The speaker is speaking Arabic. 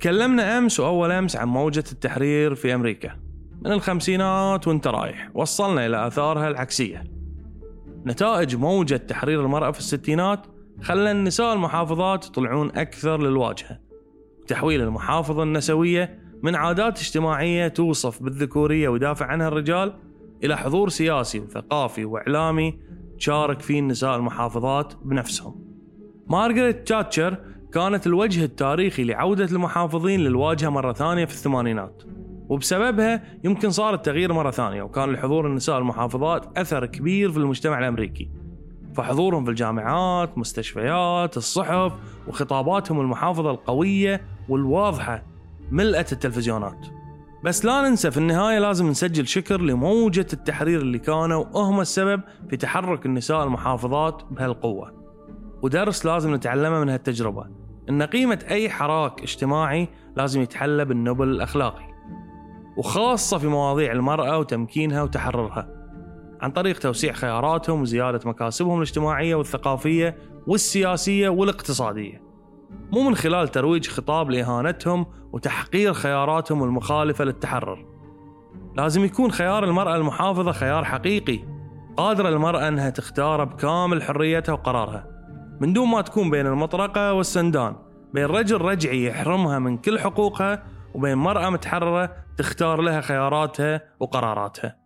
تكلمنا أمس وأول أمس عن موجة التحرير في أمريكا. من الخمسينات وانت رايح وصلنا إلى آثارها العكسية. نتائج موجة تحرير المرأة في الستينات خلى النساء المحافظات يطلعون أكثر للواجهة. تحويل المحافظة النسوية من عادات اجتماعية توصف بالذكورية ويدافع عنها الرجال إلى حضور سياسي وثقافي وإعلامي تشارك فيه النساء المحافظات بنفسهم. مارغريت تاتشر كانت الوجه التاريخي لعودة المحافظين للواجهة مرة ثانية في الثمانينات. وبسببها يمكن صار التغيير مرة ثانية وكان لحضور النساء المحافظات أثر كبير في المجتمع الأمريكي. فحضورهم في الجامعات مستشفيات الصحف وخطاباتهم المحافظة القوية والواضحة ملأت التلفزيونات. بس لا ننسى في النهاية لازم نسجل شكر لموجة التحرير اللي كانوا هم السبب في تحرك النساء المحافظات بهالقوة. ودرس لازم نتعلمه من هالتجربة. إن قيمة أي حراك اجتماعي لازم يتحلى بالنبل الأخلاقي وخاصة في مواضيع المرأة وتمكينها وتحررها عن طريق توسيع خياراتهم وزيادة مكاسبهم الاجتماعية والثقافية والسياسية والاقتصادية. مو من خلال ترويج خطاب لإهانتهم وتحقير خياراتهم المخالفة للتحرر. لازم يكون خيار المرأة المحافظة خيار حقيقي قادرة المرأة أنها تختار بكامل حريتها وقرارها من دون ما تكون بين المطرقة والسندان. بين رجل رجعي يحرمها من كل حقوقها وبين مرأة متحررة تختار لها خياراتها وقراراتها.